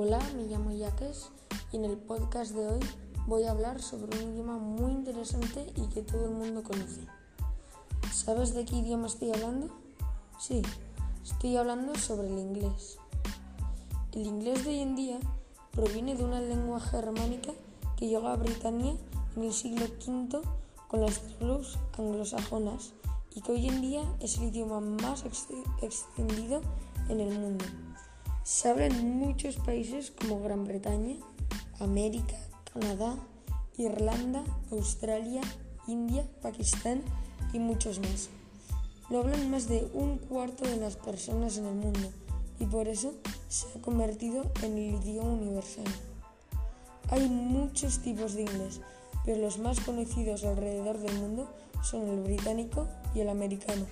Hola, me llamo Yaques y en el podcast de hoy voy a hablar sobre un idioma muy interesante y que todo el mundo conoce. ¿Sabes de qué idioma estoy hablando? Sí, estoy hablando sobre el inglés. El inglés de hoy en día proviene de una lengua germánica que llegó a Britania en el siglo V con las tribus anglosajonas y que hoy en día es el idioma más extendido en el mundo. Se habla en muchos países como Gran Bretaña, América, Canadá, Irlanda, Australia, India, Pakistán y muchos más. Lo hablan más de un cuarto de las personas en el mundo y por eso se ha convertido en el idioma universal. Hay muchos tipos de inglés, pero los más conocidos alrededor del mundo son el británico y el americano,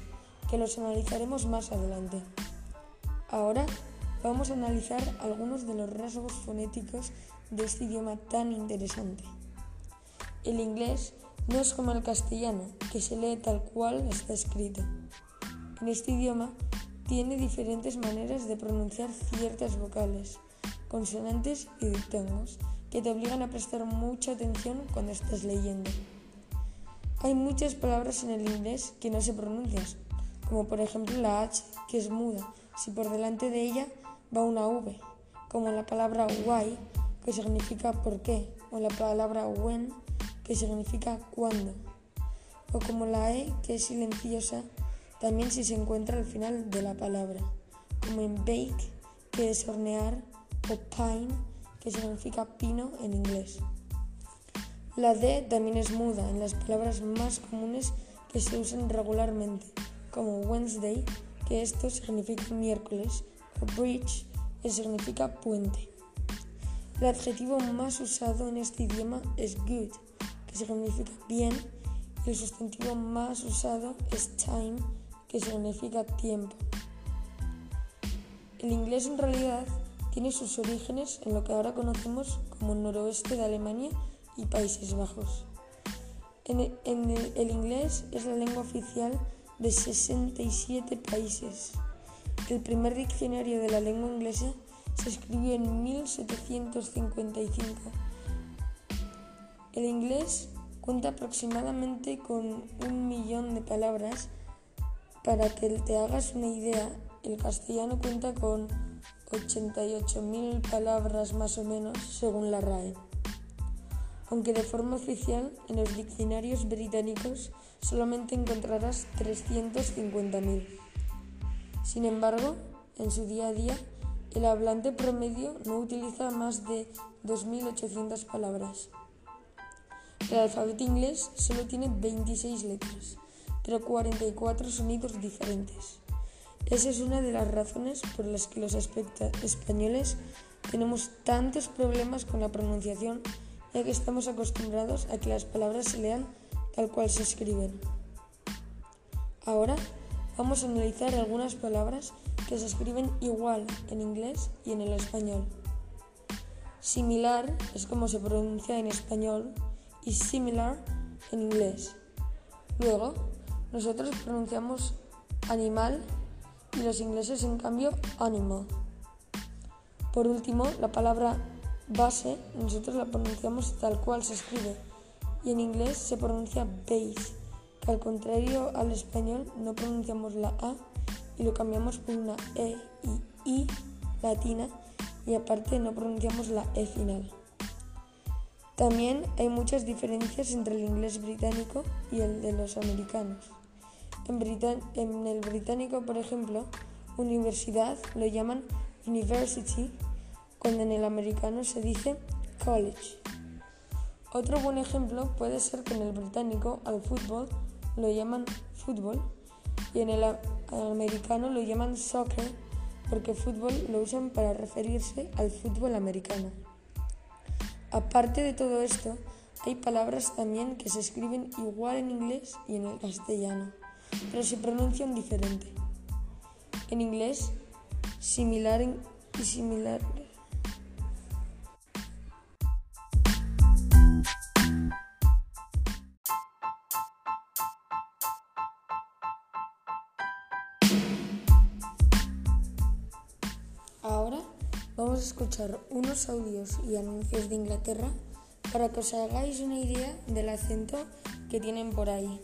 que los analizaremos más adelante. Ahora vamos a analizar algunos de los rasgos fonéticos de este idioma tan interesante. El inglés no es como el castellano, que se lee tal cual está escrito. En este idioma tiene diferentes maneras de pronunciar ciertas vocales, consonantes y diptongos, que te obligan a prestar mucha atención cuando estás leyendo. Hay muchas palabras en el inglés que no se pronuncian, como por ejemplo la H, que es muda, si por delante de ella va una V, como la palabra why, que significa por qué, o la palabra when, que significa cuándo, o como la E, que es silenciosa, también si se encuentra al final de la palabra, como en bake, que es hornear, o pine, que significa pino en inglés. La D también es muda en las palabras más comunes que se usan regularmente, como Wednesday, que esto significa miércoles, bridge, que significa puente. El adjetivo más usado en este idioma es good, que significa bien, y el sustantivo más usado es time, que significa tiempo. El inglés en realidad tiene sus orígenes en lo que ahora conocemos como noroeste de Alemania y Países Bajos. En el, inglés es la lengua oficial de 67 países. El primer diccionario de la lengua inglesa se escribió en 1755. El inglés cuenta aproximadamente con un millón de palabras. Para que te hagas una idea, el castellano cuenta con 88.000 palabras más o menos según la RAE aunque de forma oficial en los diccionarios británicos solamente encontrarás 350.000. Sin embargo, en su día a día, el hablante promedio no utiliza más de 2.800 palabras. El alfabeto inglés solo tiene 26 letras, pero 44 sonidos diferentes. Esa es una de las razones por las que los españoles tenemos tantos problemas con la pronunciación ya que estamos acostumbrados a que las palabras se lean tal cual se escriben. Ahora vamos a analizar algunas palabras que se escriben igual en inglés y en el español. Similar es como se pronuncia en español y similar en inglés. Luego, nosotros pronunciamos animal y los ingleses en cambio animal. Por último, la palabra base nosotros la pronunciamos tal cual se escribe y en inglés se pronuncia base, al contrario al español no pronunciamos la A y lo cambiamos por una E y I latina y aparte no pronunciamos la E final. También hay muchas diferencias entre el inglés británico y el de los americanos. En, en el británico, por ejemplo, universidad lo llaman university cuando en el americano se dice college. Otro buen ejemplo puede ser que en el británico al fútbol lo llaman fútbol y en el americano lo llaman soccer porque fútbol lo usan para referirse al fútbol americano. Aparte de todo esto, hay palabras también que se escriben igual en inglés y en el castellano, pero se pronuncian diferente. En inglés, similar y similar escuchar unos audios y anuncios de Inglaterra para que os hagáis una idea del acento que tienen por ahí.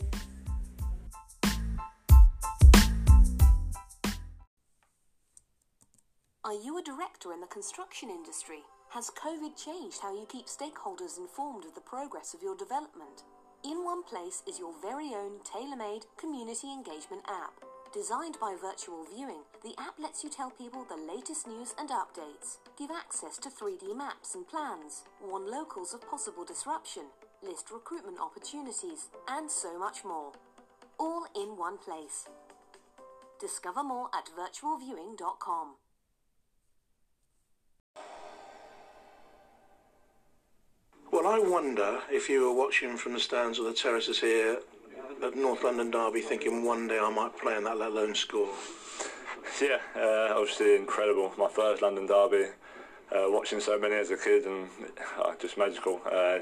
Are you a director in the construction industry? Has COVID changed how you keep stakeholders informed of the progress of your development? In One Place is your very own tailor made community engagement app. Designed by Virtual Viewing, the app lets you tell people the latest news and updates, give access to 3D maps and plans, warn locals of possible disruption, list recruitment opportunities, and so much more. All in one place. Discover more at virtualviewing.com. Well, I wonder if you were watching from the stands or the terraces here at North London Derby, thinking one day I might play in that, let alone score. Yeah, uh, obviously incredible. My first London derby. Uh, watching so many as a kid and uh, just magical. Uh,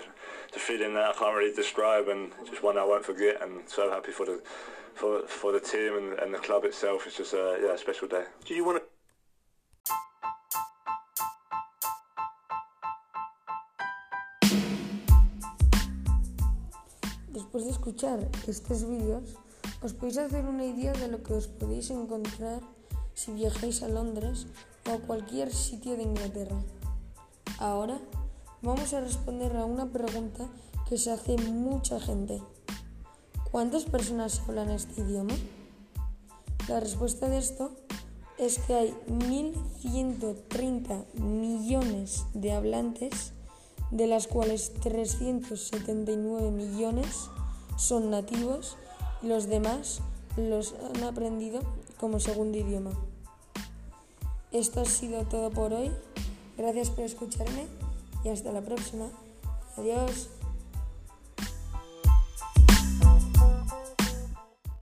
the feeling that I can't really describe and just one I won't forget. And so happy for the for for the team and, and the club itself. It's just a yeah a special day. Do you want to? Después de escuchar estos vídeos, os podéis hacer una idea de lo que os podéis encontrar si viajáis a Londres o a cualquier sitio de Inglaterra. Ahora vamos a responder a una pregunta que se hace mucha gente. ¿Cuántas personas hablan este idioma? La respuesta de esto es que hay 1.130 millones de hablantes, de las cuales 379 millones son nativos y los demás los han aprendido como segundo idioma. Esto ha sido todo por hoy. Gracias por escucharme y hasta la próxima. Adiós.